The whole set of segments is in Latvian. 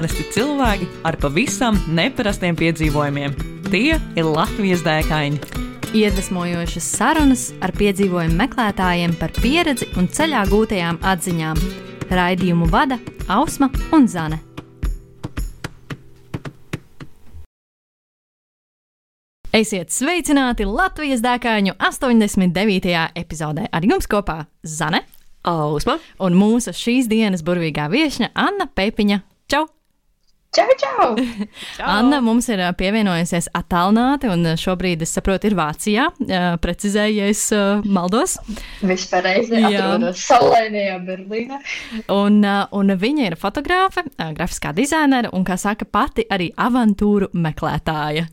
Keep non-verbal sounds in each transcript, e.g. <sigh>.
Parasti cilvēki ar pavisam neparastiem piedzīvojumiem. Tie ir Latvijas dēkaini. Iedvesmojošas sarunas ar piedzīvojumu meklētājiem par pieredzi un ceļā gūtajām atziņām. Raidījumu vada Ausma un Zane. Esiet sveicināti Latvijas dēkaņu 89. epizodē. Ar jums kopā Zane Ausma. un mūsu šīs dienas burvīgā viesne Anna Pepiņa. Čau! Čau, <laughs> čau! Anna mums ir ā, pievienojusies attālināti, un ā, šobrīd, es saprotu, ir Vācijā. Ā, Precizēju, ja es maldos. Jā. atrodas saulainajā Berlīnā. Un, un viņa ir fotogrāfe, grafiskā dizainere un, kā saka, pati arī avantūru meklētāja.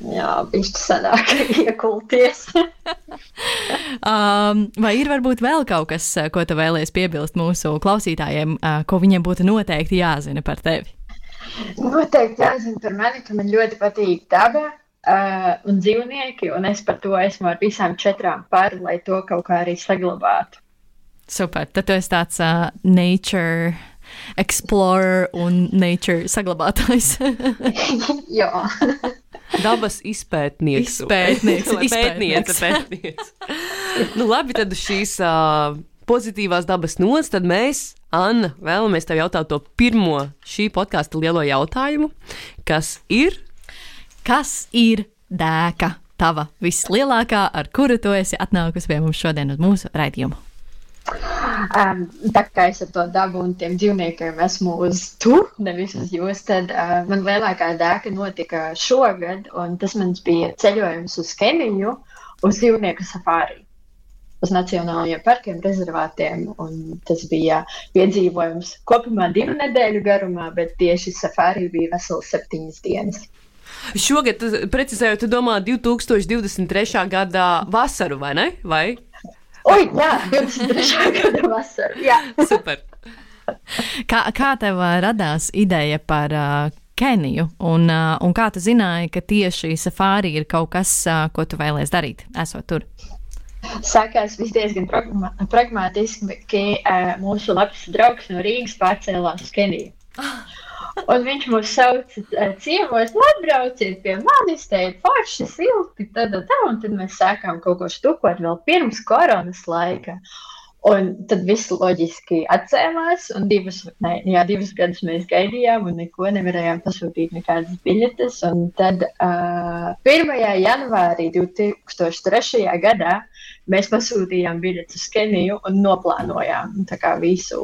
Jā, bišķi sanāk iekulties. <laughs> Um, vai ir varbūt vēl kaut kas, ko tu vēlies piebilst mūsu klausītājiem, ko viņiem būtu noteikti jāzina par tevi? Noteikti jāzina par mani, ka man ļoti patīk daba uh, un dzīvnieki, un es par to esmu ar visām četrām par, lai to kaut kā arī saglabātu. Super, tad tu esi tāds uh, nature explorer un nature saglabātājs. <laughs> Jā, Dabas izpētnieks. Izpētnieks, izpētnieks. Pētniece, pētniece. nu, labi, tad šīs uh, pozitīvās dabas nots, tad mēs, Anna, vēlamies tev jautāt to pirmo šī podkāsta lielo jautājumu, kas ir Kas ir dēka? Tava vislielākā, ar kuru tu esi atnākusi pie mums šodien uz mūsu raidījumu. um, tā kā es ar to dabu un tiem dzīvniekiem esmu uz tu, nevis uz jūs, tad uh, man lielākā dēka notika šogad, un tas mans bija ceļojums uz Keniju, uz dzīvnieku safāri. Uz nacionālajiem parkiem, rezervātiem. un Tas bija piedzīvojums kopumā divu nedēļu garumā, bet tieši safāri bija vesels septiņas dienas. šogad, precizējot, tu domā 2023. gada vasaru, vai ne? Vai? Oi, jā, 23. <laughs> gada vasara. Jā. Super. Kā, kā tev radās ideja par uh, Keniju, un, uh, un kā tu zināji, ka tieši safāri ir kaut kas, uh, ko tu vēlēsies darīt, esot tur? Sākās viss diezgan pragma pragmatiski, ka uh, mūsu labs draugs no Rīgas pārcēlās uz Keniju. Un viņš mūs sauca uh, ciemos, atbrauciet pie manis, te ir forši, silti, tad, tā, un tad mēs sākām kaut ko štukot vēl pirms koronas laika. Un tad viss loģiski atcēlās, un divus, ne, jā, divus gadus mēs gaidījām, un neko nevarējām pasūtīt, nekādas biļetes. Un tad uh, 1. janvārī 2003. gadā mēs pasūtījām biļetes uz Keniju un noplānojām tā kā visu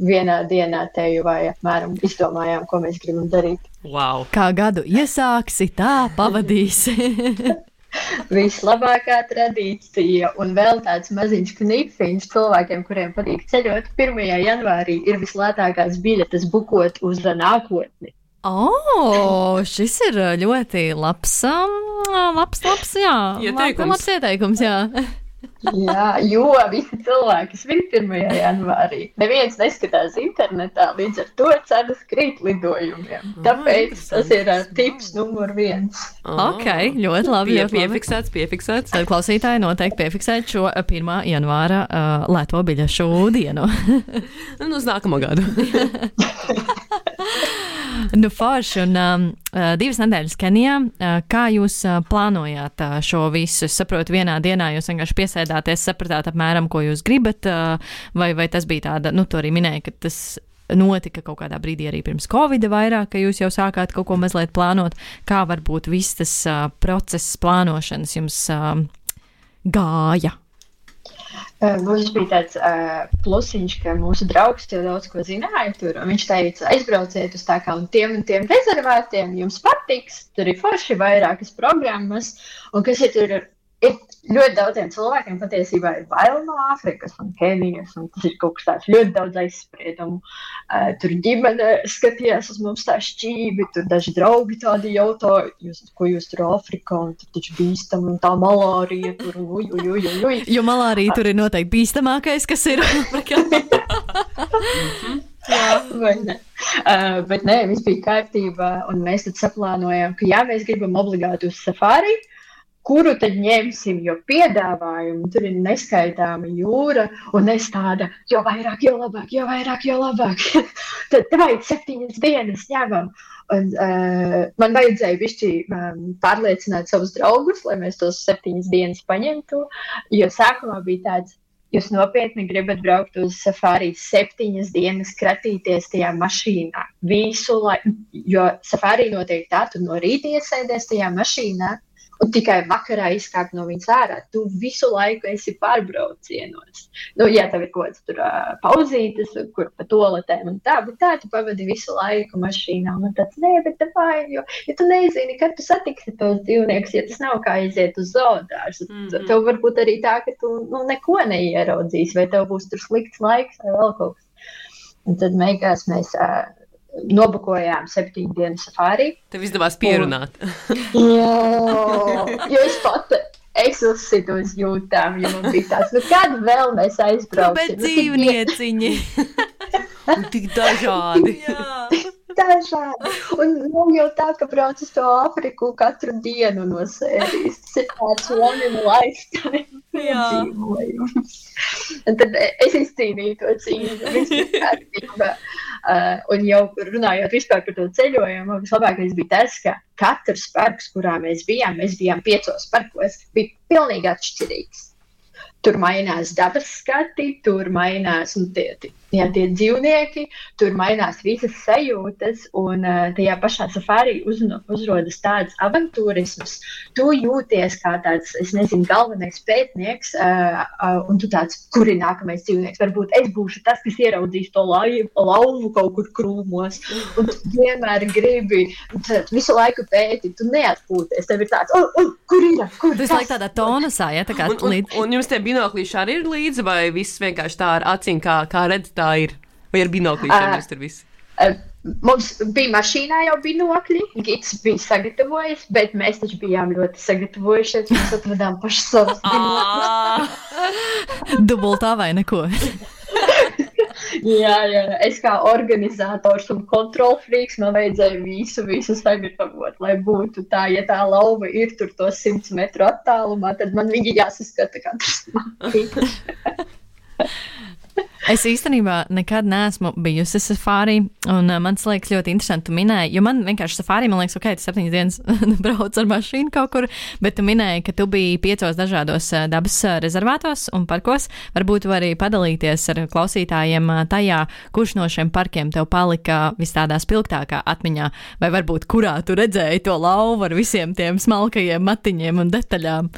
vienā dienā teju vai apmēram izdomājām, ko mēs gribam darīt. Wow. Kā gadu iesāksi, tā pavadīsi. <laughs> Vislabākā tradīcija un vēl tāds maziņš knipiņš cilvēkiem, kuriem patīk ceļot. 1. janvārī ir vislētākās biļetes bukot uz nākotni. oh, šis ir ļoti labs, um, labs, labs, jā, Ieteikums. labs ieteikums, jā. Jā, jo visi cilvēki svin 1. janvārī. Neviens neskatās internetā, līdz ar to cenas krīt lidojumiem. Tāpēc tas ir ā, tips numur viens. Ok, ļoti labi. Pie, piefiksēts, piefiksēts. Tad klausītāji noteikti piefiksēt šo ā, 1. janvāra uh, lēto biļešu dienu. <laughs> Nu, uz nākamo gadu. <laughs> nu, forši. Un um, uh, divas nedēļas Kenijā. Uh, kā jūs uh, plānojāt uh, šo visu? Es saprotu, vienā dienā jūs vienkārši piesēdāties, sapratāt apmēram, ko jūs gribat, uh, vai, vai tas bija tāda, nu, to arī minēja, ka tas notika kaut kādā brīdī arī pirms Covid vairāk, ka jūs jau sākāt kaut ko mazliet plānot. Kā varbūt viss tas uh, process plānošanas jums uh, gāja? Mums bija tāds uh, plusiņš, ka mūsu draugs jau daudz ko zināja. Tur, viņš teica, aizbrauciet uz tā kā un tiem un tiem rezervētiem, jums patiks. Tur ir forši vairākas programmas, un kas ir tur. Ir ļoti daudziem cilvēkiem patiesībā ir bail no Āfrikas un Kenijas, un tas ir kaut kas tāds ļoti daudz aizspriedumu. Uh, tur ģimene skatījās uz mums tā šķīvi, tur daži draugi tādi jautā, jūs, ko jūs tur Āfrikā, un tur taču bīstam, un tā malārija tur, uj, uj, uj, uj, uj. Jo malārija tur ir noteikti bīstamākais, kas ir. <laughs> Vai ne? Uh, bet nē, viss bija kārtībā, un mēs tad saplānojām, ka jā, mēs gribam obligāti uz safari. Kuru tad ņemsim, jo piedāvājumu tur ir neskaitāma jūra, un es tāda, jo vairāk, jo labāk, jo vairāk, jo labāk. <laughs> tad tā ir septiņas dienas ņemam. Un, uh, man vajadzēja bišķi um, pārliecināt savus draugus, lai mēs tos septiņas dienas paņemtu, jo sākumā bija tāds, jūs nopietni gribat braukt uz safari septiņas dienas, kratīties tajā mašīnā visu laiku, jo safari notiek tā, tu no rīta iesēdies tajā mašīnā, un tikai vakarā izkāpt no viņas ārā. Tu visu laiku esi pārbraucienos. Nu, ja tev ir kaut kāds tur uh, pauzītes, kur pa toaletēm un tā, bet tā tu pavadi visu laiku mašīnā. Un tāds, nē, bet tā vajag, jo, ja tu nezini, kad tu satiksi tos dzīvniekus, ja tas nav kā aiziet uz zoodārzu, mm -hmm. tev varbūt arī tā, ka tu nu, neko neierodzīsi, vai tev būs tur slikts laiks vai vēl kaut kas. Un tad beigās mēs uh, nobukojām septiņu dienu safari. Tev izdevās pierunāt. Un, jā, jo es pat. Uz jūtām, jo man bija tāds, nu, kad vēl mēs aizbrauksim. Bet dzīvnieciņi. Un <laughs> tik dažādi. <laughs> dažādi. Un nu, jau tā, ka brauc uz to Āfriku katru dienu no sērijas. Tas ir tāds one in lifetime <laughs> piedzīvojums. Un tad es izcīnīju to cīņu, viss bija kārtībā. Uh, un jau runājot vispār par to ceļojumu, vislabākais bija tas, ka katrs parks, kurā mēs bijām, mēs bijām piecos parkos, bija pilnīgi atšķirīgs. Tur mainās dabas skati, tur mainās nu, tie, tie, jā, tie dzīvnieki, tur mainās visas sajūtas, un uh, tajā pašā safārī uz, uzrodas tāds avantūrisms. Tu jūties kā tāds, es nezinu, galvenais pētnieks, uh, uh, un tu tāds, kur ir nākamais dzīvnieks. Varbūt es būšu tas, kas ieraudzīs to laivu, lauvu kaut kur krūmos, un tu vienmēr gribi visu laiku pētīt, tu neatpūties. Tev ir tāds, oh, oh, kur ir? Kur Tas laikam tādā tonusā, ja tā kā un, un, un jums tie binoklīši arī ir līdzi, vai viss vienkārši tā ar acīm, kā, kā redz tā ir? Vai ar binoklīšiem uh, jūs tur visi? Uh, mums bija mašīnā jau binokļi, Gigs bija sagatavojis, bet mēs taču bijām ļoti sagatavojušies. Mēs atradām pašus savus binokļus. <laughs> Dubultā vai neko? <laughs> jā, jā, es kā organizators un kontrolfrīks man vajadzēja visu, visu sagatavot, lai būtu tā, ja tā lauva ir tur to 100 metru attālumā, tad man viņi jāsaskata katrs. <laughs> Es īstenībā nekad neesmu bijusi safārī, un uh, man liekas ļoti interesanti, tu minēji, jo man vienkārši safārī, man liekas, ok, tu septiņas dienas <laughs> brauc ar mašīnu kaut kur, bet tu minēji, ka tu biji piecos dažādos uh, dabas uh, rezervātos un parkos. Varbūt tu vari padalīties ar klausītājiem uh, tajā, kurš no šiem parkiem tev palika vis tādā spilgtākā atmiņā, vai varbūt kurā tu redzēji to lauvu ar visiem tiem smalkajiem matiņiem un detaļām.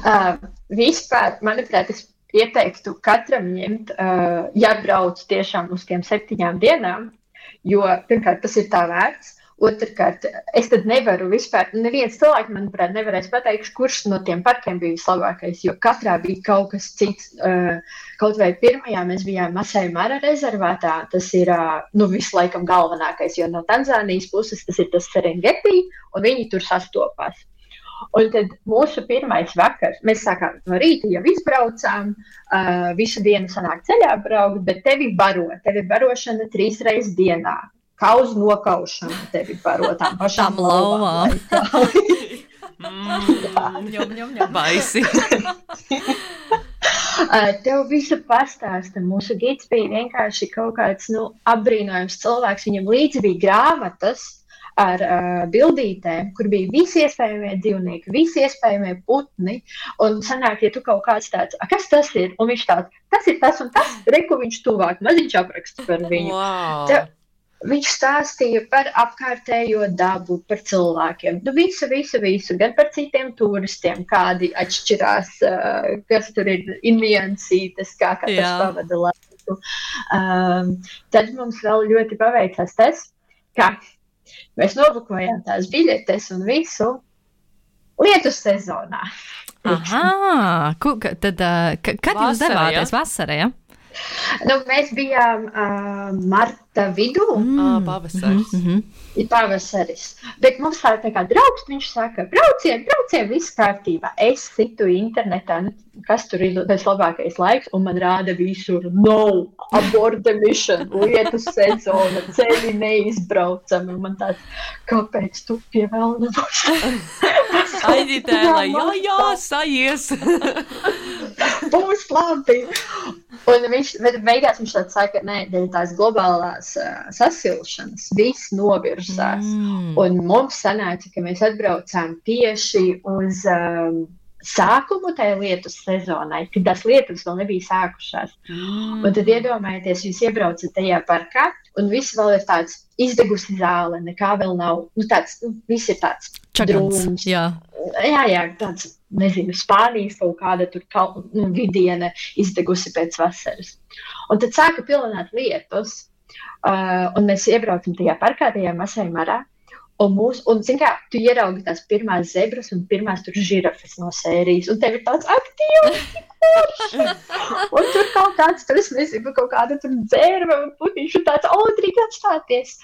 Uh, <laughs> vispār, manuprāt, es ieteiktu katram ņemt, uh, ja brauc tiešām uz tiem septiņām dienām, jo pirmkārt tas ir tā vērts. Otrakārt, es tad nevaru vispār, neviens cilvēks, manuprāt, nevarēs pateikt, kurš no tiem parkiem bija vislabākais, jo katrā bija kaut kas cits. Uh, kaut vai pirmajā mēs bijām Masai Mara rezervātā, tas ir, uh, nu, vislaikam galvenākais, jo no Tanzānijas puses tas ir tas Serengeti, un viņi tur sastopās. Un tad mūsu pirmais vakars, mēs sākām no rīta, jau izbraucām, uh, visu dienu sanāk ceļā braukt, bet tevi baro, tevi barošana trīs reizes dienā. Kauzu nokaušana tevi baro tām pašām lauvām. <laughs> mm, Baisi. <laughs> Uh, tev visu pastāsta. Mūsu gids bija vienkārši kaut kāds nu, apbrīnojams cilvēks. Viņam līdzi bija grāmatas, ar uh, bildītēm, kur bija visi iespējamie dzīvnieki, visi iespējamie putni. Un sanāk, ja tu kaut kāds tāds, kas tas ir? Un viņš tāds, tas ir tas un tas, reku viņš tuvāk, maziņš apraksts par viņu. Wow. Te, viņš stāstīja par apkārtējo dabu, par cilvēkiem. Nu, visu, visu, visu, gan par citiem turistiem, kādi atšķirās, uh, kas tur ir niansītas, kā katrs pavada laiku. Um, tad mums vēl ļoti paveicās tas, ka Mēs nobukojām tās biļetes un visu lietu sezonā. Aha, ku, tad, ka, kad jūs Vasarā, devāties ja? vasarā? Ja? Nu, mēs bijām uh, marta vidū, mm. Ah, pavasaris. Mm -hmm. ir pavasaris. Bet mums tā, tā kā draugs, viņš saka, brauciet, brauciet, viss kārtībā. Es citu internetā, nu, kas tur ir tas labākais laiks, un man rāda visur, no, abort the mission, lietu sezona, ceļi neizbraucami. Un man tāds, kāpēc tu pie vēl nebūs? Tas Aģitēlē, jā, jā, sajies. <laughs> būs labi. Un viņš bet beigās viņš saka, ka dēļ tās globālās uh, sasilšanas viss novirzās. Mm. Un mums sanāca, ka mēs atbraucām tieši uz. Um, sākumu tai lietu sezonai, kad tās lietas vēl nebija sākušās. Mm. Un tad iedomājieties, jūs iebraucat tajā parkā, un viss vēl ir tāds izdegusi zāle, nekā vēl nav. Nu, tāds, nu, viss ir tāds drūms. Jā. jā, jā, tāds, nezinu, Spānijas kaut kāda tur kal, nu, vidiena izdegusi pēc vasaras. Un tad sāka pilināt lietus, uh, un mēs iebraucam tajā parkā, tajā Masai Marā. Un, mūs, un zin, kā, tu ieraugi tās pirmās zebras un pirmās tur žirafes no sērijas, un tev ir tāds aktīvs, <laughs> un tur kaut kāds, tur es nezinu, kaut kāda tur dzērba, un putiņš un tāds, o, drīk atstāties.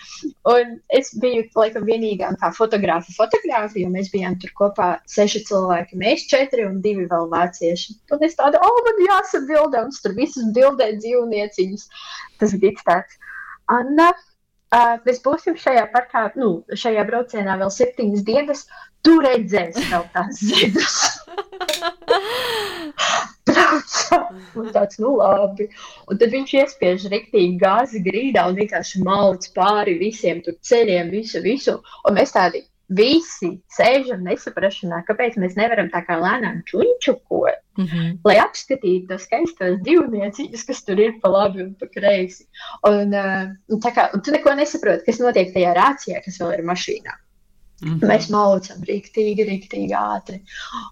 Un es biju, laikam, vienīgā kā fotografa fotografa, jo mēs bijām tur kopā seši cilvēki, mēs četri un divi vēl vācieši. Un es tādu, o, man jāsabilda, un tur visas bildē dzīvnieciņas. Tas bija tāds, Anna. Uh, mēs būsim šajā parkā, nu, šajā braucienā vēl septiņas dienas. Tu redzēsi vēl tās <laughs> ziedas. <laughs> un tāds, nu, labi. Un tad viņš iespiež riktīgi gāzi grīdā un vienkārši mauc pāri visiem tur ceļiem, visu, visu. Un mēs tādi visi sēžam nesaprašanā, kāpēc mēs nevaram tā kā lēnām čuņčukot, mm -hmm. lai apskatītu tos skaistos dzīvnieciņus, kas tur ir pa labi un pa kreisi. Un, uh, un, kā, un tu neko nesaproti, kas notiek tajā rācijā, kas vēl ir mašīnā. Mm -hmm. Mēs maucam rīktīgi, rīktīgi ātri.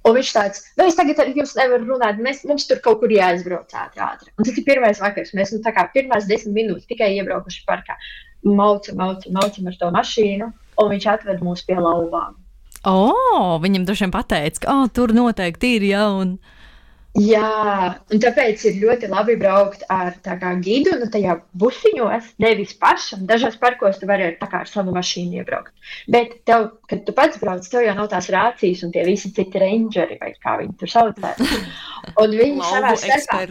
Un viņš tāds, nu, es tagad ar jums nevaru runāt, mēs, mums tur kaut kur jāizbrauc ātri, ātri. Un tas ir pirmais vakars, mēs, nu, tā kā pirmās desmit minūtes tikai iebraukuši parkā. Maucam, maucam, maucam ar to mašīnu un viņš atved mūs pie lauvām. O, oh, viņam droši vien pateica, ka oh, tur noteikti ir jau. Un... Jā, un tāpēc ir ļoti labi braukt ar gidu, nu, tajā busiņos, nevis pašam. Dažos parkos tu vari ar savu mašīnu iebraukt. Bet, tev, kad tu pats brauc, tev jau nav tās rācijas un tie visi citi rangeri, vai kā viņi tur saucās. <laughs> <laughs> Un viņi savā starpā.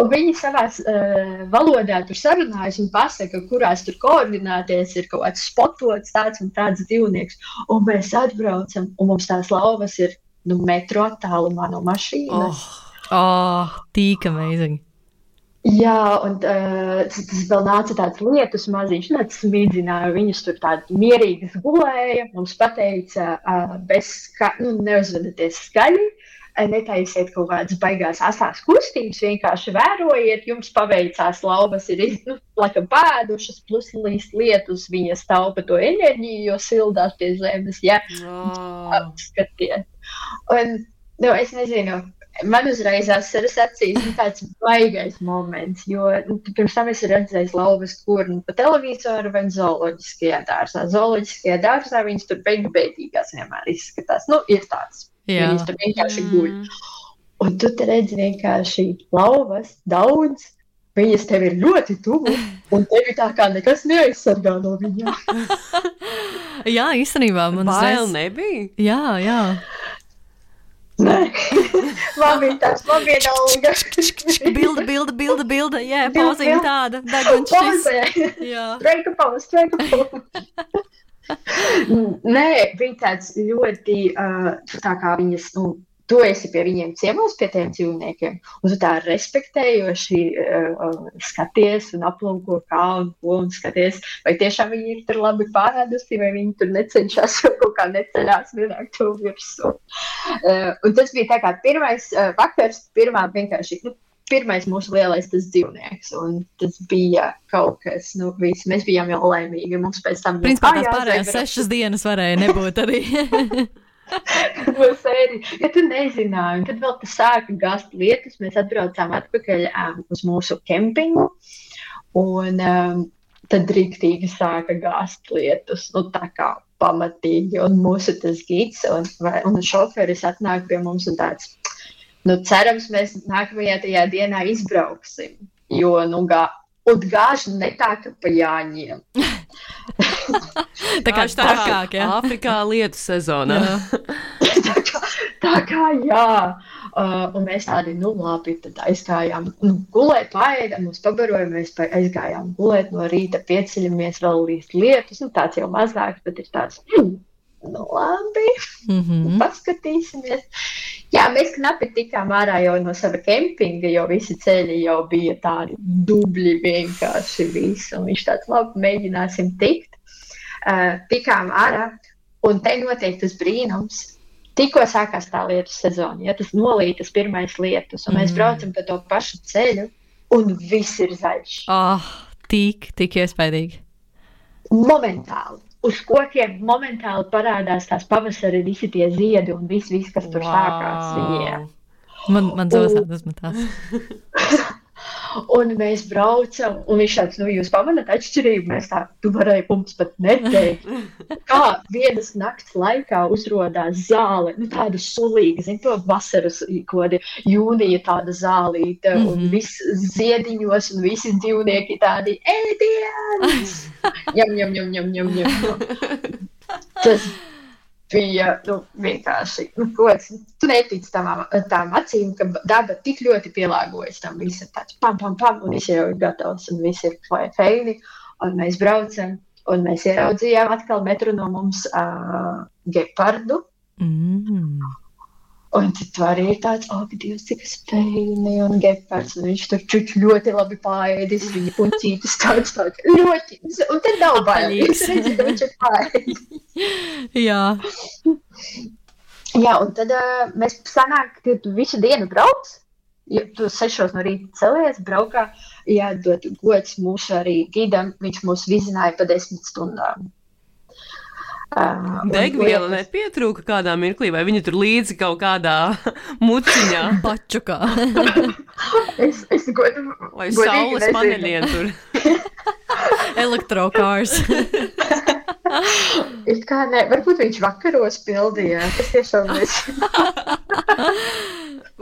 Un viņi savā uh, valodā tur sarunājas un pasaka, kurās tur koordināties ir kaut kāds spotots, tāds un tāds dzīvnieks. Un mēs atbraucam, un mums tās lauvas ir nu, metro attālumā no mašīnas. Oh, oh tīk amazing! Jā, un uh, tas, tas vēl nāca tāds lietus maziņš, nec smīdzināja, viņas tur tādi mierīgas gulēja, mums pateica, uh, bez, ska, nu, neuzvedaties skaļi, netaisiet kaut kādas baigās asās kustības, vienkārši vērojiet, jums paveicās, laubas ir <laughs> nu, laikam pēdušas, plus līdz lietus viņas taupa to enerģiju, jo sildās pie zemes, ja, oh. skatiet. Un, nu, es nezinu, man uzreiz asaras acīs nu, tāds baigais moments, jo nu, pirms tam es redzēju lauvas kurnu pa televizoru vai zooloģiskajā dārzā. Zooloģiskajā dārzā viņas tur beigu beigās vienmēr izskatās. Nu, ir tāds Jā. Viņas tur vienkārši mm. guļ. Un tu redzi vienkārši lauvas, daudz. Viņas tev ir ļoti tuvu, un tevi tā kā nekas neaizsargā no viņām. <laughs> jā, īstenībā man bail nebija. Jā, jā. Nē, <laughs> man <laughs> bija tāds, man bija alga. bilde, bilde, bilde, bilde, jā, pauziņa tāda, deguns šis. Jā. Reika pauz, reika pauz. Nē, viņa tāds ļoti, uh, tā kā viņas, nu, tu esi pie viņiem ciemos, pie tiem dzīvniekiem, un tu tā respektējoši uh, skaties un aplūko kā un ko, un skaties, vai tiešām viņi ir tur labi pārādusi, vai viņi tur necenšas kaut kā neceļās vienāk to virsū. Uh, un tas bija tā kā pirmais uh, vakars, pirmā vienkārši, nu, pirmais mūsu lielais tas dzīvnieks. Tas bija kaut kas, nu, visi, mēs bijām jau laimīgi. Mums pēc tam Principā, tās pārējās sešas dienas varēja nebūt arī. <laughs> <laughs> ja tu nezināji, tad vēl tas sāka gāzt lietas, mēs atbraucām atpakaļ um, uz mūsu kempingu. Un um, tad rīktīgi sāka gāzt lietus. Nu, tā kā pamatīgi, un mūsu tas gids un, vai, un šoferis atnāk pie mums un tāds nu, cerams, mēs nākamajā tajā dienā izbrauksim. Jo, nu, gā, gāžu ne tā, ka pa jāņem. tā kā tā kā Āfrikā lietu sezonā. <laughs> tā, kā, tā kā jā. Uh, un mēs tādi, nu, labi, tad aizgājām nu, gulēt, paēdām, mums pabaroja, mēs pa- aizgājām gulēt no rīta, pieceļamies vēl līdz lietus, nu, tāds jau mazāks, bet ir tāds, mm, nu, labi, Mm -hmm. paskatīsimies. Jā, mēs knapi tikām ārā jau no sava kempinga, jo visi ceļi jau bija tādi dubļi vienkārši visi, un viņš tāds, labi, mēģināsim tikt. Uh, tikām ārā, un te notiek tas brīnums, Tikko sākās tā lietu sezona, ja tas nolīja tas pirmais lietus, un mēs Mm. braucam pa to pašu ceļu, un viss ir zaļš. Oh, tik, tik iespaidīgi. Momentāli. Uz kokiem momentāli parādās tās pavasara visi tie ziedi un viss, viss kas tur sākās. Yeah. Man, man zosāt uzmetās. <laughs> Un mēs braucam, un viņš tāds, nu, jūs pamanāt atšķirību. Mēs tā, tu varēji mums pat neteikt. <laughs> Kā vienas nakts laikā uzrādās zāle, nu, tāda sulīga, zin, to vasaras kodi, jūnija tāda zālīte, mm -hmm. un Mhm. viss ziediņos, un visi dzīvnieki tādi ēdienas. <laughs> Jam, jam, jam, jam, jam, jam. Tas bija nu, vienkārši nu, kaut kas. Tu netici tam, tām acīm, ka daba tik ļoti pielāgojas tam visam. Tāds pam, pam, pam, un viss jau ir gatavs, un viss ir feini. Un mēs braucam, un mēs ieraudzījām atkal metru no mums uh, gepardu. Mm. Un tad tu arī ir tāds, oh, Dievs, cik spēļņi un gepards. Un viņš tur čuč ļoti labi pāēdis, viņa puncītis tāds tāds ļoti. Un tad nav bail. Apaļīgs. Viņš redz, ka viņš ir pāēdis. Jā, Jā, un tad uh, mēs sanāk, ka tu visu dienu brauc. Ja tu sešos no rīta celies, braukā, jādod gods mūsu arī gidam. Viņš mūs vizināja pa desmit stundām. Un Degviela nepietrūka kādā mirklī, vai viņa tur līdzi kaut kādā <laughs> muciņā, bačukā. <laughs> Es, es godu, vai saules paneļiem tur. <laughs> Elektrokārs. It kā ne, varbūt viņš vakaros pildīja. Tas tiešām nezinu.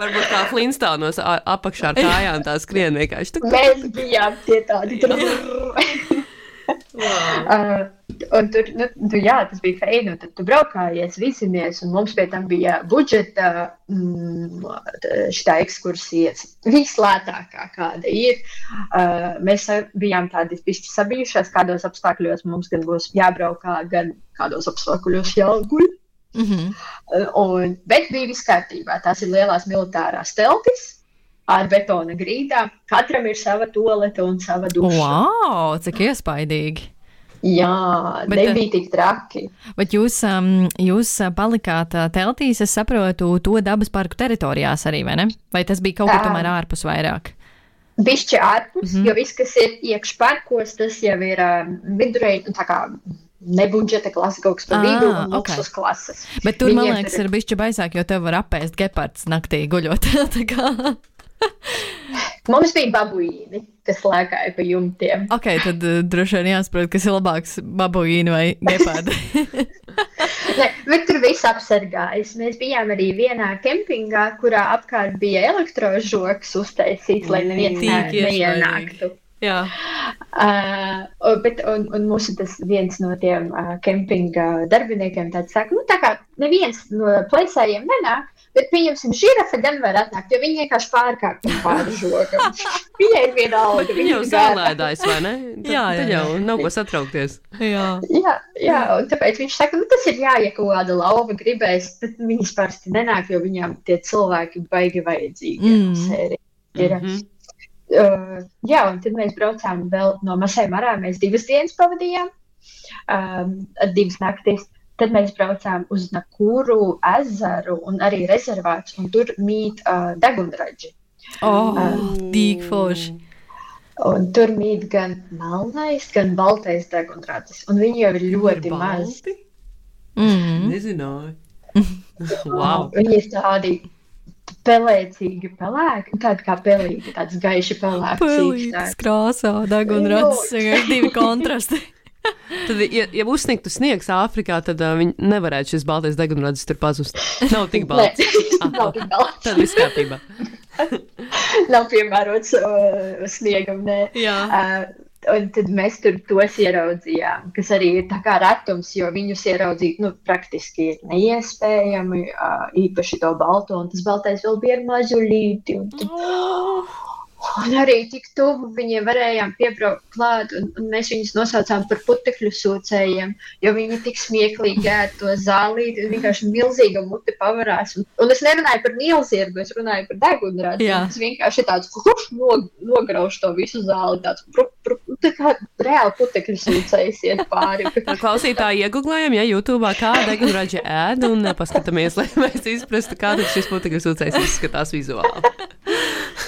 Varbūt kā Flintstonos a- apakšā ar kājām tā skrien vienkārši. Mēs bijām tie tādi. Uh, un tur, nu, tu, jā, tas bija feini, un tad tu braukājies, visimies, un mums pie tam bija budžeta mm, šitā ekskursijas vislētākā, kāda ir. Uh, mēs bijām tādi pišķi sabijušies, kādos apstākļos mums gan būs jābraukā, gan kādos apstākļos jāguļ. Mm -hmm. Uh, Un, bet bija viss kārtībā. Tās ir lielās militārās teltis ar betona grīdām. Katram ir sava tolete un sava duša. Wow, cik iespaidīgi. Jā, Bet, bet eh, nebija tik traki. Bet jūs, um, jūs uh, palikāt uh, teltīs, es saprotu, to dabas parku teritorijās arī, vai ne? Vai tas bija kaut kur tomēr ārpus vairāk? Bišķi ārpus, mm. -hmm. jo viss, kas ir iekšparkos, tas jau ir um, vidurēji, nu, tā kā nebudžeta klase kaut kas pa Ā, vidu un ok. luksus klases. Bet tur, man Viņiem liekas, tur ir bišķi baisāk, jo tev var apēst gepards naktī guļot. <laughs> <laughs> Mums bija babuīni, kas lēkāja pa jumtiem. ok, tad uh, droši vien jāsaprot, kas ir labāks babuīni vai gepardi. <laughs> Ne, bet tur viss apsargājas. Mēs bijām arī vienā kempingā, kurā apkārt bija elektrožoks uztaisīts, lai neviens ne, neienāktu. Jā, Uh, bet, un, un mūsu tas viens no tiem uh, kempinga darbiniekiem tāds saka, nu tā kā neviens no plēsējiem nenāk, bet pieņemsim, žirafe gan var atnākt, jo viņi vienkārši pārkāpj pāri žogam. <laughs> Viņai ir viena alga. Viņa jau zālēdājas, vai ne? <laughs> Tad, Jā, jā, tad jā. jau nav ko satraukties. jā. Jā, jā, un tāpēc viņš saka, nu, tas ir jāiet kaut kāda lauva gribēs, bet viņas parasti nenāk, jo viņām tie cilvēki baigi vajadzīgi. Mm. Mm. Ir. Mhm. Uh, jā, un tad mēs braucām vēl no Masēm arā. Mēs divas dienas pavadījām, um, divas naktis. Tad mēs braucām uz Nakuru ezeru un arī rezervāts, un tur mīt uh, degunraģi. Oh, Ah. tik forši. Un tur mīt gan melnais, gan baltais degunraģis. Un viņi jau ir ļoti mazi. Mm. Nezināju. <laughs> wow. Viņi ir tādi pelēcīgi, pelēki, tādi kā pelīgi, tāds gaiši pelēks. Pelītis krāsā, degunrads, vienkārši divi kontrasti. <laughs> Tad, ja, ja uzsnigtu sniegs Āfrikā, tad uh, viņi nevarētu šis baltais degunradzes tur pazust. Nav tik <laughs> balts. <laughs> Nav tik balts. Tad viss kārtībā. Nav piemērots uh, sniegam, nē. Jā. Uh, un tad mēs tur tos ieraudzījām, kas arī ir tā kā retums, jo viņus ieraudzīt nu, praktiski ir neiespējami, īpaši to balto, un tas baltais vēl bija ar mazuļīti. Tad, Oh. Un arī tik tuvu viņiem varējām piebraukt klāt, un, un mēs viņus nosaucām par putekļu sūcējiem, jo viņi tik smieklīgi ēd to zālīti, un vienkārši milzīga mute pavarās. Un, un es nerunāju par nielziergu, es runāju par degunrādu. Tas vienkārši ir tāds, kurš nog, nograuž to visu zāli, tāds, pru, pru, tā kā reāli putekļu sūcējs iet pāri. <laughs> Tā Klausītāji iegūlējam, ja YouTube kā degunraģi ēd un paskatāmies, lai mēs izprastu, kā šis putekļu sūcējs izskatās vizuāli.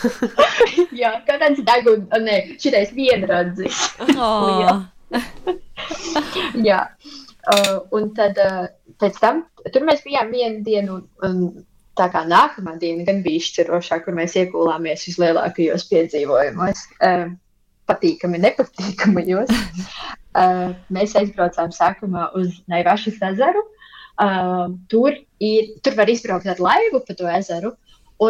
<laughs> Jā, kā tāds degun, ne, šitais vienradzis. Oh. Jā, uh, un tad uh, pēc tam tur mēs bijām vienu dienu. Un, Tā kā nākamā diena gan bija izšķirošā, kur mēs iegulāmies vislielākajos piedzīvojumos, uh, patīkami, nepatīkamajos. Uh, mēs aizbraucām sākumā uz Naivašas ezeru. Uh, tur, ir, tur var izbraukt ar laivu pa to ezeru,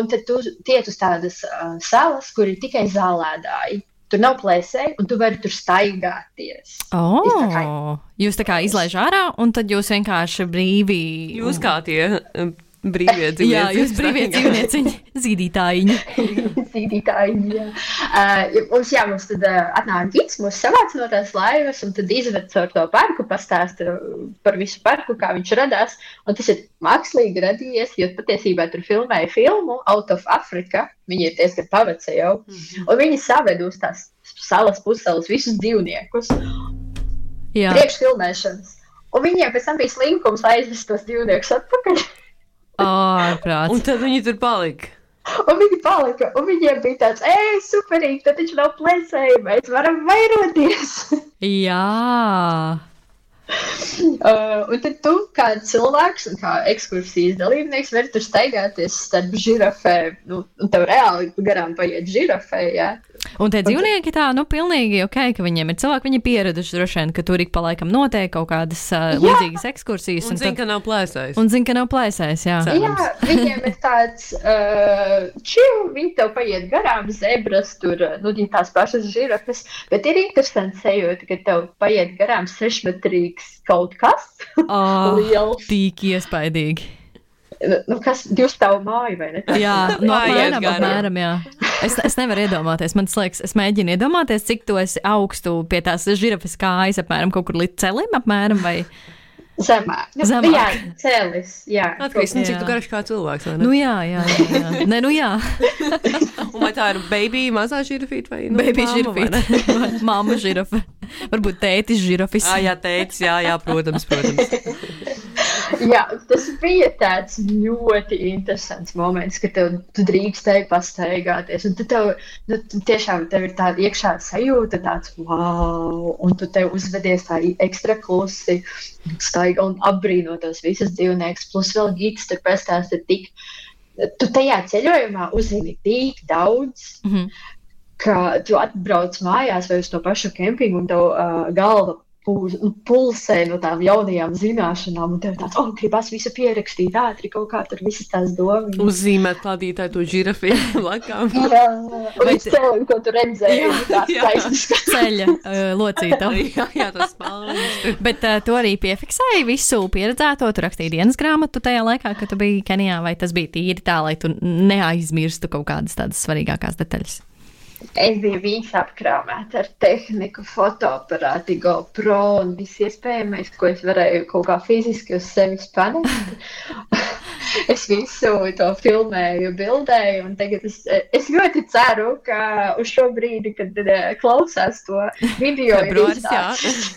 un tad tu tiec uz tādas uh, salas, kur ir tikai zālēdāji. Tur nav plēsēji, un tu vari tur staigāties. Oh, tā kā- jūs tā kā izlaiž ārā, un tad jūs vienkārši brīvi. Jūs kā tie eh, brīvie dzīvnieki. <laughs> Jā, jūs brīvie dzīvnieciņi, zīdītājiņi. <laughs> Zīdītāji, jā. Uh, mums, jā, mums tad uh, atnāk gids, mūs savāc no tās laivas, un tad izved caur to parku, pastāsta par visu parku, kā viņš radās. Un tas ir mākslīgi radījies, jo patiesībā tur filmēja filmu Out of Africa. Viņi ir diezgan paveci jau. Un viņi saved uz tās salas puseles visus dzīvniekus Jā, priekšfilmēšanas. Un viņiem pēc tam bija slinkums aizvest tos dzīvniekus atpakaļ. <laughs> ārprāts. Un tad viņi tur palika. Un viņi palika, un viņiem bija tāds, ej, superīgi, tad taču nav plēsēji, mēs varam vairoties. <laughs> Jā, <laughs> uh, un tad tu, kā cilvēks un kā ekskursijas dalībnieks, vari tur staigāties starp žirafēm. Nu, un tev reāli garām paiet žirafē, jā. Un tie dzīvnieki tā, nu, pilnīgi ok, ka viņiem ir cilvēki, viņi pieraduši droši vien, ka tur ik pa laikam notiek kaut kādas uh, līdzīgas ekskursijas. Un Un, zina, tad, ka nav plēsējis. un zina, ka nav plēsējis, jā. Cer- Jā, viņiem ir tāds uh, čil, viņi tev paiet garām, zebras, tur, nu, viņi tās pašas žirafes, bet ir interesanti sajūta, ka tev paiet garām sešmetrīgs kaut kas Oh, <laughs> liels. Tīk iespaidīgi. Nu, kas, divs tavu māju, vai ne? <laughs> Jā, no apmēram, apmēram, jā. Es, es nevaru iedomāties, man liekas, es mēģinu iedomāties, cik tu esi augstu pie tās žirafes kājas, apmēram kaut kur līdz celim, apmēram, vai, Zemāk. Nu, Zemāk. Jā, cēlis, jā. Atkarīgs no cik Jā. tu garš kā cilvēks. vai ne? nu jā, jā, jā, jā. Nē, nu jā, <laughs> Un vai tā ir baby mazā žirafīta vai nu, baby žirafe, <laughs> mamma žirafe, varbūt tētis žirafis. Ah, jā, teicis, jā, jā, protams, protams. <laughs> jā, tas bija tāds ļoti interesants moments, ka tev, tu drīkstēji pastaigāties. Un tu tev, nu, tiešām tev ir tāda iekšā sajūta, tāds wow, un tu tev uzvedies tā ekstra klusi, staiga un apbrīno tos visus dzīvniekus. Plus vēl gids tur pastāsta tik. Tu tajā ceļojumā uzzini tik daudz, Mhm. ka tu atbrauc mājās vai uz to pašu kempingu un tev uh, galva pulsē no tām jaunajām zināšanām. Un tev tāds, oh, gribas visu pierakstīt ātri, kaut kā tur visas tās domas. Uzzīmēt klādītāju to žirafītu <laughs> lakām. Jā, viņš cilvēku, ko tu redzēji, tāds jā. taisnīgs. <laughs> Ceļa uh, locīta. <laughs> jā, jā, tas paldies. Bet uh, tu arī piefiksēji visu pieredzēto, tu rakstīji dienas grāmatu tajā laikā, kad tu biji Kenijā, vai tas bija tīri tā, lai tu neaizmirstu kaut kādas tādas svarīgākās detaļas? Es biju viņas apkrāmēta ar tehniku, fotoaparātu, GoPro un viss iespējamais, ko es varēju kaut kā fiziski uz sevis panest. <laughs> es visu to filmēju, bildēju, un tagad es, es ļoti ceru, ka uz šo brīdi, kad eh, klausās to video, ir iznācis. <laughs>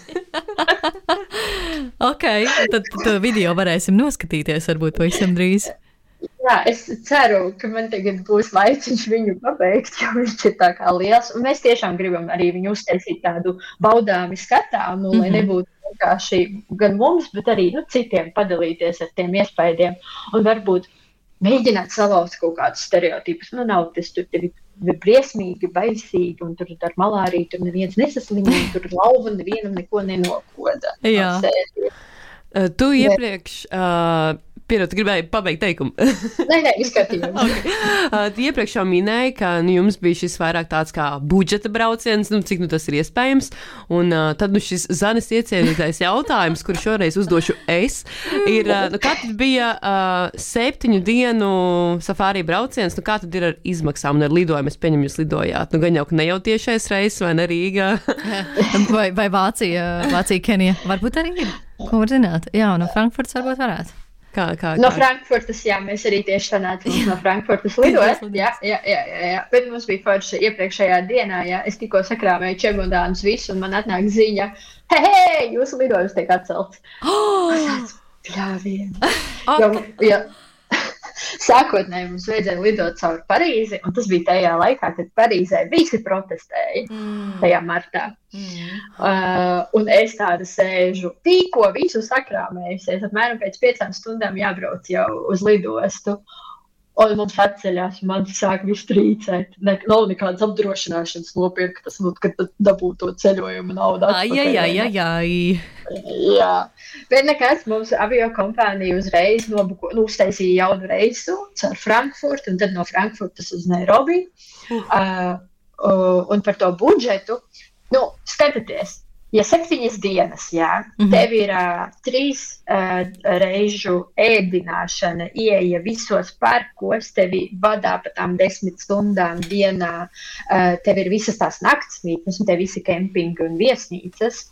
Ok, tad, tad video varēsim noskatīties varbūt pavisam drīz. Jā, es ceru, ka man tagad būs laiks viņu pabeigt, jo viņš ir tā kā liels. Un mēs tiešām gribam arī viņu uztaisīt tādu baudāmu skatāmu, lai Mhm. nebūtu vienkārši gan mums, bet arī nu, citiem padalīties ar tiem iespaidiem. Un varbūt mēģināt salauzt kaut kādus stereotipus. Nu, nav tas tur tevi briesmīgi, baisīgi, un tur ar malāriju tur neviens nesaslimo, tur <laughs> lauva nevienam neko nenokoda. Jā. No Tu iepriekš uh, Pierod, gribēju pabeigt teikumu. Nē, nē, izskatījums. <laughs> okay. uh, iepriekš jau minēju, ka nu, jums bija šis vairāk tāds kā budžeta brauciens, nu, cik nu, tas ir iespējams. Un uh, tad nu, šis zanes iecienītais jautājums, kuru šoreiz uzdošu es, ir, uh, nu, kā tad bija uh, septiņu dienu safārī brauciens, nu, kā tad ir ar izmaksām un ar lidojumu? Es pieņemu, jūs lidojāt. Nu, gan jau, ka ne jau tiešais reizes vai ne Rīgā. <laughs> vai, vai Vācija, Vācija, Kenija. Varbūt arī ir. Ko var zināt? Jā, no Frankfurtas varbūt varētu. Kā, kā, No kā? Frankfurtas, jā, mēs arī tieši tā nācām <laughs> no Frankfurtas lidot. Jā, jā, jā, jā, jā. Bet mums bija forši iepriekšējā dienā, jā, es tikko sakrāvēju čemodānus visu, un man atnāk ziņa, hei, hei, jūsu lidojums tiek atcelts. <gasps> Pļāvien. Jo, jo, sākotnēji mums vajadzēja lidot caur Parīzi, un tas bija tajā laikā, kad Parīzē visi protestēja tajā martā. Uh, un es tādu sēžu, tikko visu sakrāmējusies, apmēram pēc piecām stundām jābrauc jau uz lidostu. Un mums atceļās, man sāk viss trīcēt. Ne, nav nekādas apdrošināšanas nopirkt, tas, nu, kad dabūtu to ceļojumu naudu. Ai, ai, ai, ai. Jā, bet nekas mums avio kompānija uzreiz nobuko, nu, uztaisīja jaunu reisu caur Frankfurtu un tad no Frankfurtas uz Nairobi. Uh, uh, un par to budžetu, nu, skatieties, ja septiņas dienas, jā, mm. -hmm. tev ir uh, trīs uh, reižu ēdināšana, ieeja visos parkos, tevi vadā pa tām desmit stundām dienā, uh, tev ir visas tās naktsmītnes, un tev visi kempingi un viesnīcas.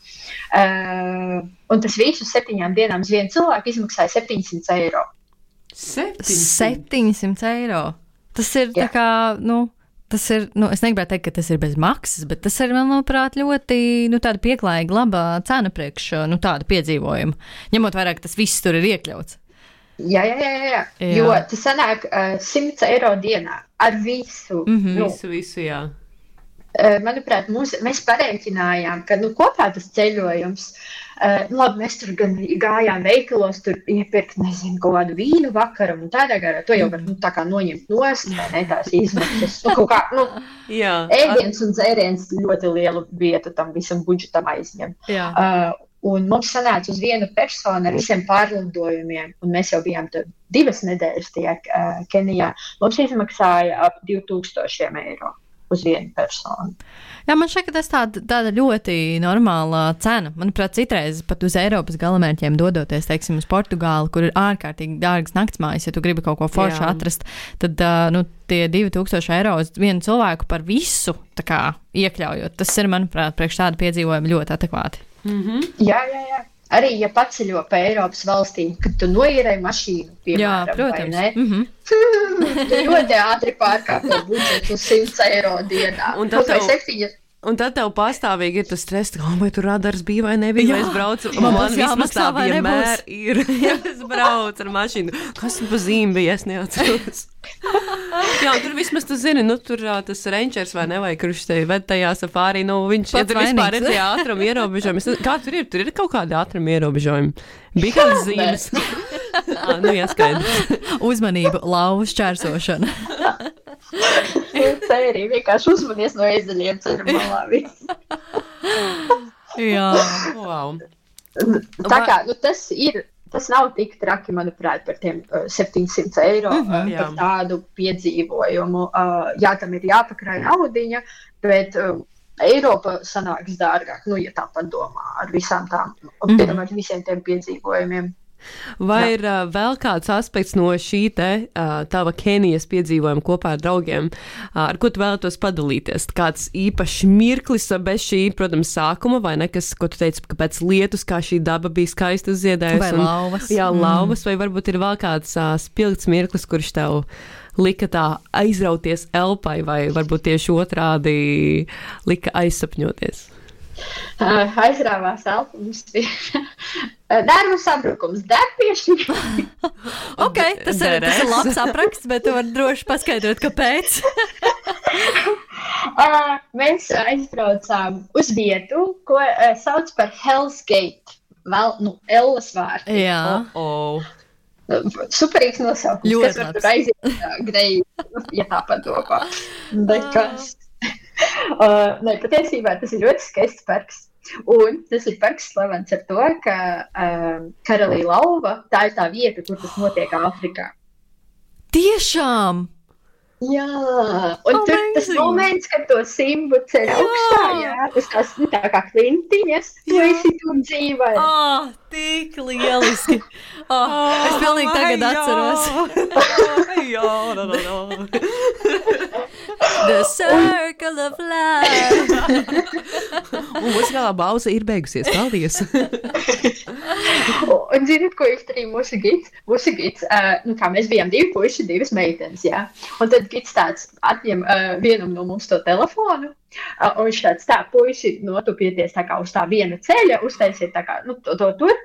Uh, un tas viss uz septiņām dienām uz vienu cilvēku izmaksāja 700 eiro. 700. 700 eiro. Tas ir tā Jā. kā, nu, tas ir, nu, es negribētu teikt, ka tas ir bez maksas, bet tas ir, manuprāt, ļoti, nu, tāda pieklājīga, laba cena priekš, nu, tādu piedzīvojumu. Ņemot vērā, ka tas viss tur ir iekļauts. Jā, jā, jā, jā. jā. Jo tas sanāk uh, 100 eiro dienā ar visu. Mm. -hmm. nu, Visu, visu, jā. uh, manuprāt, mums, mēs pareiķinājām, ka nu, kopā tas ceļojums, uh, nu, labi, mēs tur gan gājām veikalos, tur iepirkt, nezinu, kaut kādu vīnu vakaram un tādā garā. To jau var nu, tā kā noņemt nost, vai ne tās izmaksas. Nu, kaut kā, nu, jā. ēdiens un dzēriens ļoti lielu vietu tam visam budžetam aizņem. Jā. Uh, un mums sanāca uz vienu personu ar visiem pārlidojumiem, un mēs jau bijām tur divas nedēļas tajā uh, Kenijā. Mums izmaksāja ap 2000 eiro uz vienu personu. Jā, man šķiet, ka tas tāda, tāda ļoti normāla cena. Manuprāt, citreiz pat uz Eiropas galamērķiem dodoties, teiksim, uz Portugāli, kur ir ārkārtīgi dārgas naktsmājas, ja tu gribi kaut ko foršu Jā. atrast, tad uh, nu, tie 2000 eiro uz vienu cilvēku par visu tā kā, iekļaujot. Tas ir, manuprāt, priekš tādu piedzīvojumu ļoti adekvāti. Jā, jā, jā. Arī, ja paceļo pa Eiropas valstīm, kad tu noīrēji mašīnu, Jā, piemēram, vai protams. ne? <laughs> Mm -hmm. Ļoti ātri pārkāpj budžetu uz 100 eiro dienā. Un vai tev- septiņas Un tad tev pastāvīgi ir tas stress, ka, oh, vai tur radars bija vai nebija, Jā. es braucu. Man Man vismaz tā vienmēr ir, <laughs> ja es braucu ar mašīnu. Kas pa zīmi bija, es neatceros. <laughs> Jā, tur vismaz tu zini, nu tur tas rangers vai ne, vai kurš te ved tajā safārī, nu viņš, ja Pats tur vispār ir tie ātruma ierobežojumi. Kā tur ir? Tur ir kaut kādi ātruma ierobežojumi. Bija kādas <laughs> zīmes. Ā, <laughs> nu, jāskaidrs. <laughs> Uzmanību, lauvu šķērsošana. sēriju <laughs> vienkārši uzmanies no ezeļiem ceļu. Jā. Wow. Tā kā nu, tas ir. Tas nav tik traki, manuprāt, par tiem uh, 700 eiro mm -hmm, jā. par tādu piedzīvojumu. Uh, jā, tam ir jāpakrāj naudiņa, bet uh, Eiropa sanāks dārgāk, nu, ja tā padomā ar visām tām, mm -hmm. ar visiem tiem piedzīvojumiem. Vai ir uh, vēl kāds aspekts no šī te uh, tava Kenijas piedzīvojuma kopā ar draugiem, uh, ar ko tu vēlētos padalīties? Kāds īpašs mirklis bez šī, protams, sākuma, vai ne, kas, ko tu teici, ka pēc lietus, kā šī daba bija skaista ziedējusi? Vai un- lauvas. Jā, Mm. lauvas, vai varbūt ir vēl kāds uh, spilgts mirklis, kurš tev lika tā aizrauties elpai, vai varbūt tieši otrādi lika aizsapņoties? Uh, aizrāvās elpa, mums bija nervu sabrukums, depieši. <laughs> Ok, tas ir, tas ir labs apraksts, bet tu vari droši paskaidrot, kāpēc. Uh, <laughs> mēs aizbraucām uz vietu, ko uh, sauc par Hell's Gate. Vēl, nu, Ellas vārti. Jā. Oh, oh. Superīgs nosaukums. Ļoti kas var labs. tur aiziet uh, greizi, ja tā padomā. <laughs> Nekas. <laughs> Uh, ne, patiesībā tas ir ļoti skaists parks. Un tas ir parks slavens ar to, ka um, Karalī lauva tā ir tā vieta, kur tas notiek Āfrikā. Tiešām! Jā, un tur tas Amazing. moments, kad to simbu ceļ augstā, jā, tas tās, nu, tā kā klintiņas, tu esi tur dzīvē. Oh, tik lieliski! Oh, es pilnīgi tagad atceros. <laughs> jā, <laughs> jā, jā. The circle of life! <laughs> Un muzikālā pauze ir beigusies. Paldies! <laughs> Un zināt, ko izdarīja mūsu gids? Mūsu gids, uh, nu kā mēs bijām divi puiši, divas meitenes, jā. Un tad gids tāds atņem uh, vienam no mums to telefonu. Uh, un viņš tāds tā, puiši notupieties tā kā uz tā viena ceļa, uztaisiet tā kā, nu, to, to tur.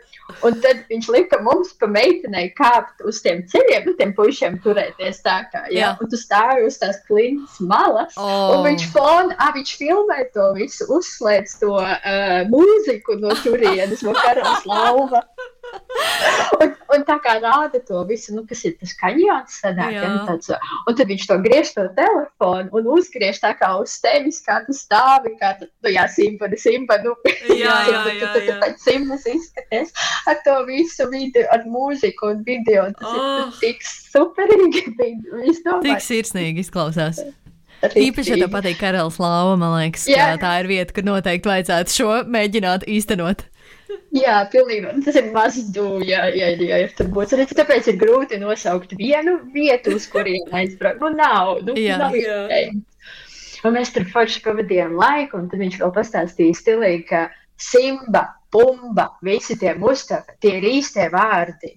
Un tad viņš lika mums pa meitenei kāpt uz tiem ceļiem, nu, tiem puišiem turēties tā kā, jā. Jā. Un tu stāvi uz tās klintas malas. Oh. Un viņš fon, ah, viņš filmē to visu, uzslēdz to uh, mūziku no turienes, no karalas lauva. <laughs> Un, un tā kā rāda to visu, nu, kas ir tas kanjons, sanāk, ja, nu, tāds, un tad viņš to griež to telefonu un uzgriež tā kā uz tevis, kā tu stāvi, kā tu, nu, jā, simpa, simpa, nu, <laughs> Jā, <laughs> jā, jā, jā. pēc simtas izskaties ar to visu video, ar mūziku un video, tas Oh. ir tik superīgi, <laughs> Tik sirsnīgi izklausās. Īpaši, ja tev patīk karalis lauva, man liekas, ka Jā. tā ir vieta, kur noteikti vajadzētu šo mēģināt īstenot. Jā, pilnīgi. Un Tas ir mazs dūļi, ja, ja, ja tur būs. Arī tāpēc ir grūti nosaukt vienu vietu, uz kurien aizbraukt. Nu, nav. Nu, Jā. nav Jā. Un mēs tur forši pavadījām laiku, un tad viņš vēl pastāstīja stilīgi, ka Simba, Pumba, visi tie mustafi, tie ir īstie vārdi.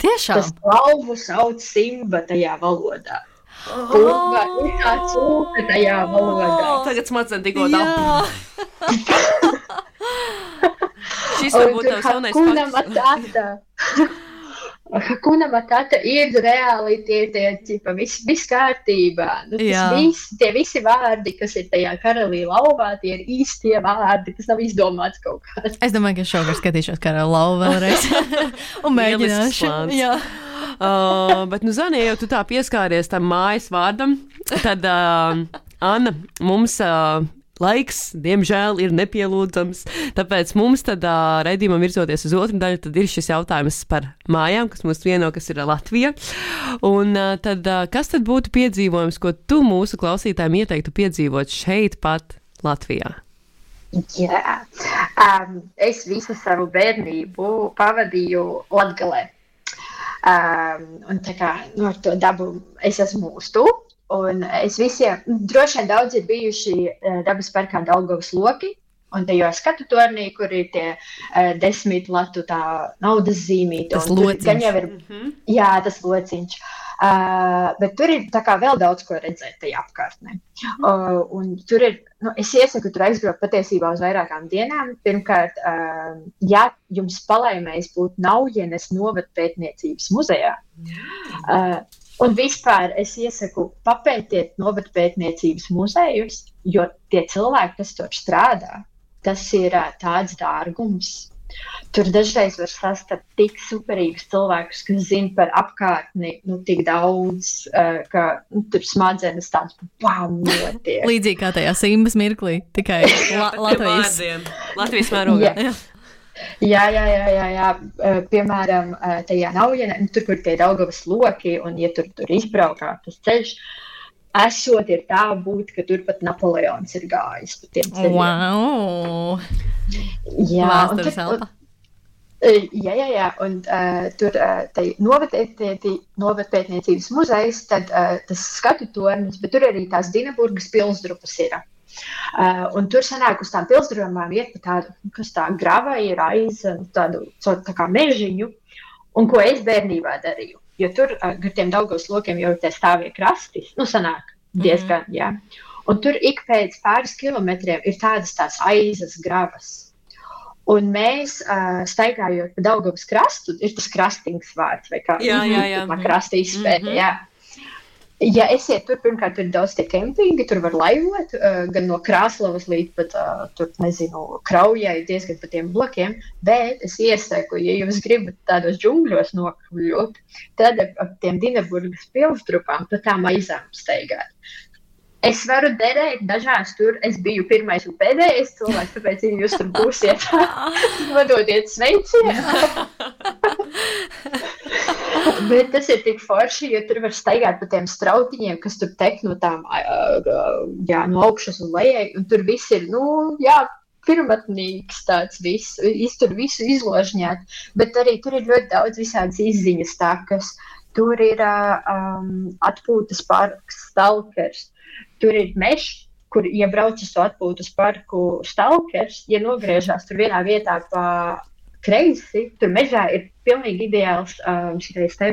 Tiešām! Tas lauvu sauc Simba tajā valodā. Pumba ir tā cūka tajā valodā. Tagad smadzenes tikko tā. <laughs> <laughs> Šis varbūt tavs jaunais Hakuna fakts. Matata. <laughs> Hakuna Matata ir reāli tie, tie, tipa, viss, viss kārtībā. Nu, viss, tie visi vārdi, kas ir tajā karalī lauvā, tie ir īstie vārdi, tas nav izdomāts kaut kāds. es domāju, ka šogad skatīšos karalis lauva vēlreiz. <laughs> Un mēģināšu. Uh, bet, nu, Zani, ja jau tu tā pieskāries tam mājas vārdam, tad, uh, Anna, mums uh, laiks, diemžēl, ir nepielūdzams. Tāpēc mums tad uh, redzījumam virzoties uz otru daļu, tad ir šis jautājums par mājām, kas mums vieno, kas ir Latvija. Un uh, tad, uh, kas tad būtu piedzīvojums, ko tu mūsu klausītājiem ieteiktu piedzīvot šeit pat Latvijā? Jā, um, es visu savu bērnību pavadīju Latvijā. Um, un tā kā nu, ar to dabu es esmu mūstu. Un es visiem, droši vien daudz ir bijuši uh, dabas parkā Daugavas loki. Un tajā skatu tornī, kur ir tie uh, desmit latu tā naudas zīmīti. Tas un tur lociņš. Gan jau ir, jā, tas lociņš. Uh, bet tur ir tā kā vēl daudz ko redzēt tajā apkārtnē. Uh, un tur ir, nu, es iesaku tur aizbraukt patiesībā uz vairākām dienām. Pirmkārt, uh, ja jums palaimēs būt Naujienes novatpētniecības muzejā, uh, un vispār es iesaku papētiet novatpētniecības muzejus, jo tie cilvēki, kas tur strādā, tas ir tāds dārgums. Tur dažreiz var sastapt tik superīgus cilvēkus, kas zina par apkārtni nu, tik daudz, ka nu, tur smadzenes tādas pamatoties. Līdzīgi kā tajā simbas mirklī, tikai <laughs> la Latvijas. Latvijas mērogā. Jā. Jā, jā, jā, jā, jā. Piemēram, tajā ja ne, tur, kur tie Daugavas loki, un ja tur, tur izbraukā tas ceļš, esot ir tā būt, ka tur pat Napoleons ir gājis pa tiem ceļiem. Wow! Jā, un tur- Jā, jā, jā. un uh, tur uh, novatpētniecības muzejs, tad uh, tas skatu tornis, bet tur arī tās Dienaburgas pilsdrupas ir. Uh, un tur sanāk uz tām pilsdrumām iet pa tādu, nu, kas tā grava ir aiz nu, tādu so, tā kā mežiņu, un ko es bērnībā darīju. Jo tur uh, gar tiem daugos lokiem jau ir tie stāvie krasti, nu sanāk diezgan, mm -hmm. jā. Un tur ik pēc pāris kilometriem ir tādas tās aizas gravas. Un mēs, uh, staigājot pa Daugavas krastu, ir tas krastings vārds, vai kā Jā, jā, jā. tā krasta izpēte, Mhm. jā. Ja esiet tur, pirmkārt, ir daudz tie kempingi, tur var laivot, uh, gan no Krāslavas līdz pat, uh, tur, nezinu, kraujai, diezgan pa tiem blokiem, bet es iesaku, ja jūs gribat tādos džungļos nokļūt, tad ap, tiem Dienaburgas pilsdrupām pa tām aizām staigāt. Es varu derēt dažās tur. Es biju pirmais un pēdējais cilvēks, tāpēc, ja jūs tur būsiet, <laughs> nododiet sveicienu. <laughs> Bet tas ir tik forši, jo tur var staigāt pa tiem strautiņiem, kas tur tek no tām, jā, no augšas un lejai. Un tur viss ir, nu, jā, pirmotnīgs tāds viss, tur visu izložņāt. Bet arī tur ir ļoti daudz visādas izziņas tākas. Tur ir um, atpūtas parks, stalkers tur ir mežs, kur iebrauc ja atpūtas parku stalkers, ja nogriežās tur vienā vietā pa kreisi, tur mežā ir pilnīgi ideāls um, šitais te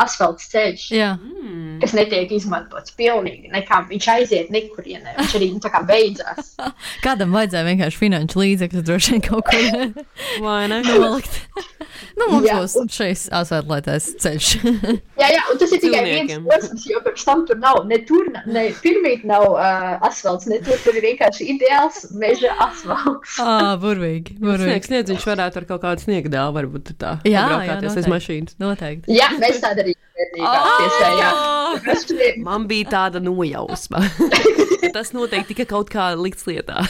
asfalts ceļš, Jā. Mm. kas netiek izmantots pilnīgi nekā. Viņš aiziet nekurienē, viņš arī nu, tā kā beidzās. <laughs> Kādam vajadzēja vienkārši finanšu līdzekļus droši vien kaut kur <laughs> nolikt. nu, mums Jā, būs šis asfaltētais ceļš. <laughs> Jā, jā, un tas ir tikai viens posms, jo pirms tam tur nav ne tur, ne pirmīt nav uh, asfalts, ne tur, tur ir vienkārši ideāls meža asfalts. Ā, burvīgi. burvīgi. Sniegs, sniegs, viņš varētu ar kaut kādu sniegdēlu varbūt tā Jā, jā, braukāties aiz noteikti. mašīnas. Noteikti. Jā, mēs tādu arī piesējām. Man bija tāda nojausma. <laughs> Tas noteikti tika kaut kā likts lietā.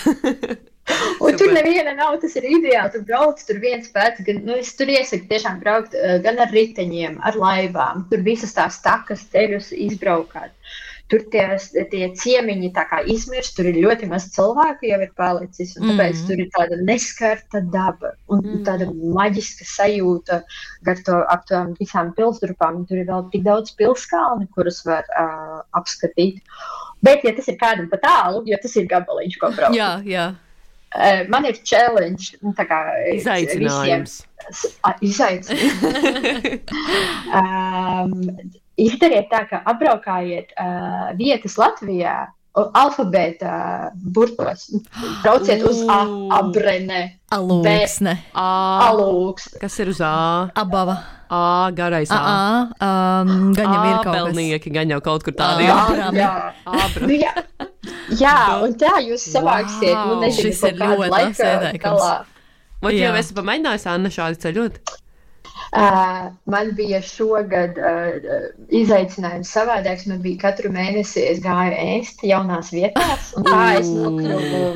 Un tur Super. neviena nav, tas ir ideāli. Tu brauc tur viens pēc, gan, nu, es tur iesaku tiešām braukt gan ar riteņiem, ar laivām. Tur visas tās takas ceļus izbraukāt. Tur tie, tie ciemiņi izmirst, tur ir ļoti maz cilvēku jau ir palicis, tāpēc Mhm. tur ir tāda neskarta daba un Mhm. tāda maģiska sajūta gar to ap tām visām pilsdrupām. Tur ir vēl tik daudz pilskalni, kurus var uh, apskatīt. Bet, ja tas ir kādam pa tālu, jo tas ir gabaliņš, ko braukt. Jā, jā. Eh, Man ir challenge, nu, tā kā eh, Izaicinājums. visiem- Izaicinājums. <laughs> um, izdariet tā, ka apbraukājiet uh, vietas Latvijā. Alfabēta burtos. Brauciet uz A, abrene, Alūksne. Alūks. kas ir uz A? Abava. A, garais A. Ā, um, gan jau ir kaut kas. Ābelnieki, gan jau kaut kur tādi. Jā, jā. Ābra. Nu, jā. jā, un tā jūs savāksiet. Wow. Nu, nezinu, Šis ir ļoti labs galā. Vai jau Jā. esi pamēģinājis Anna šādi ceļot? Man bija šogad izaicinājums savādāks. Man bija katru mēnesi, es gāju ēst jaunās vietās, un tā es nokļuvu.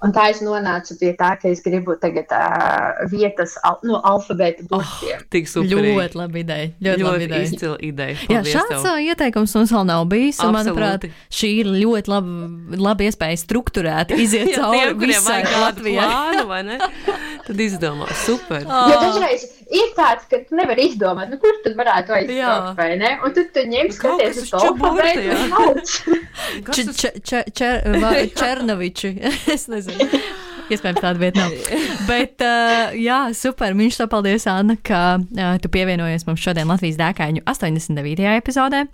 Un tā es nonācu pie tā, ka es gribu tagad uh, vietas al no alfabēta burtiem. Tik super. Ļoti labi ideja. Ļoti, labi Ļoti ideja. izcila ideja. Jā, Paldies šāds tev. ieteikums mums vēl nav bijis. Un, manuprāt, šī ir ļoti laba, laba iespēja struktūrēt, <laughs> iziet Ja cauri visai Latvijai. plānu, vai ne? <laughs> Tad izdomā, super. Jo dažreiz ir tāds, ka tu nevari izdomāt, nu, kur tad varētu Jā. aizbraukt, vai ne? Un tad tu ņem skaties uz alfabētu jā. <laughs> Černoviči. es nezinu. <laughs> Iespējams, tāda vieta nav. Bet, uh, jā, super. Viņš to paldies, Anna, ka uh, tu pievienojies mums šodien Latvijas dēkāņu 89. epizodē.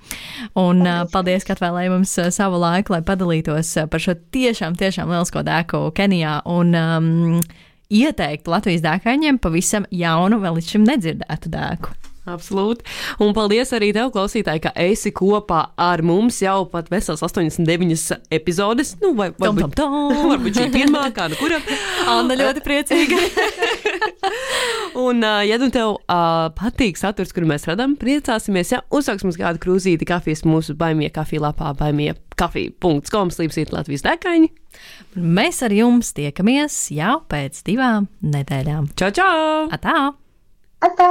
Un uh, paldies, ka atvēlēji mums uh, savu laiku, lai padalītos uh, par šo tiešām, tiešām lielisko dēku Kenijā. Un, um, Ieteikt Latvijas dēkaņiem pavisam jaunu, vēl līdz šim nedzirdētu dēku. Absolūti. Un paldies arī tev, klausītāji, ka esi kopā ar mums jau pat vesels 89 epizodes. Nu, vai Tom, varbūt, tom, tom. varbūt šī pirmā, kāda kura. Anna ļoti priecīga. <laughs> Un, ja nu tev uh, patīk saturs, kuru mēs radām, priecāsimies, ja uzsāks mums kādu krūzīti kafijas mūsu baimie kafija lapā, baimie kafija.com slīpsīt Latvijas dekaini. Mēs ar jums tiekamies jau pēc divām nedēļām. Čau, čau! Atā! Atā!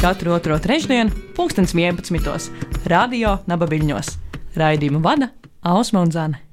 Katru otro trešdienu, pulkstens 11. Radio Nabaviļņos. Raidījumu vada Ausma un Zana.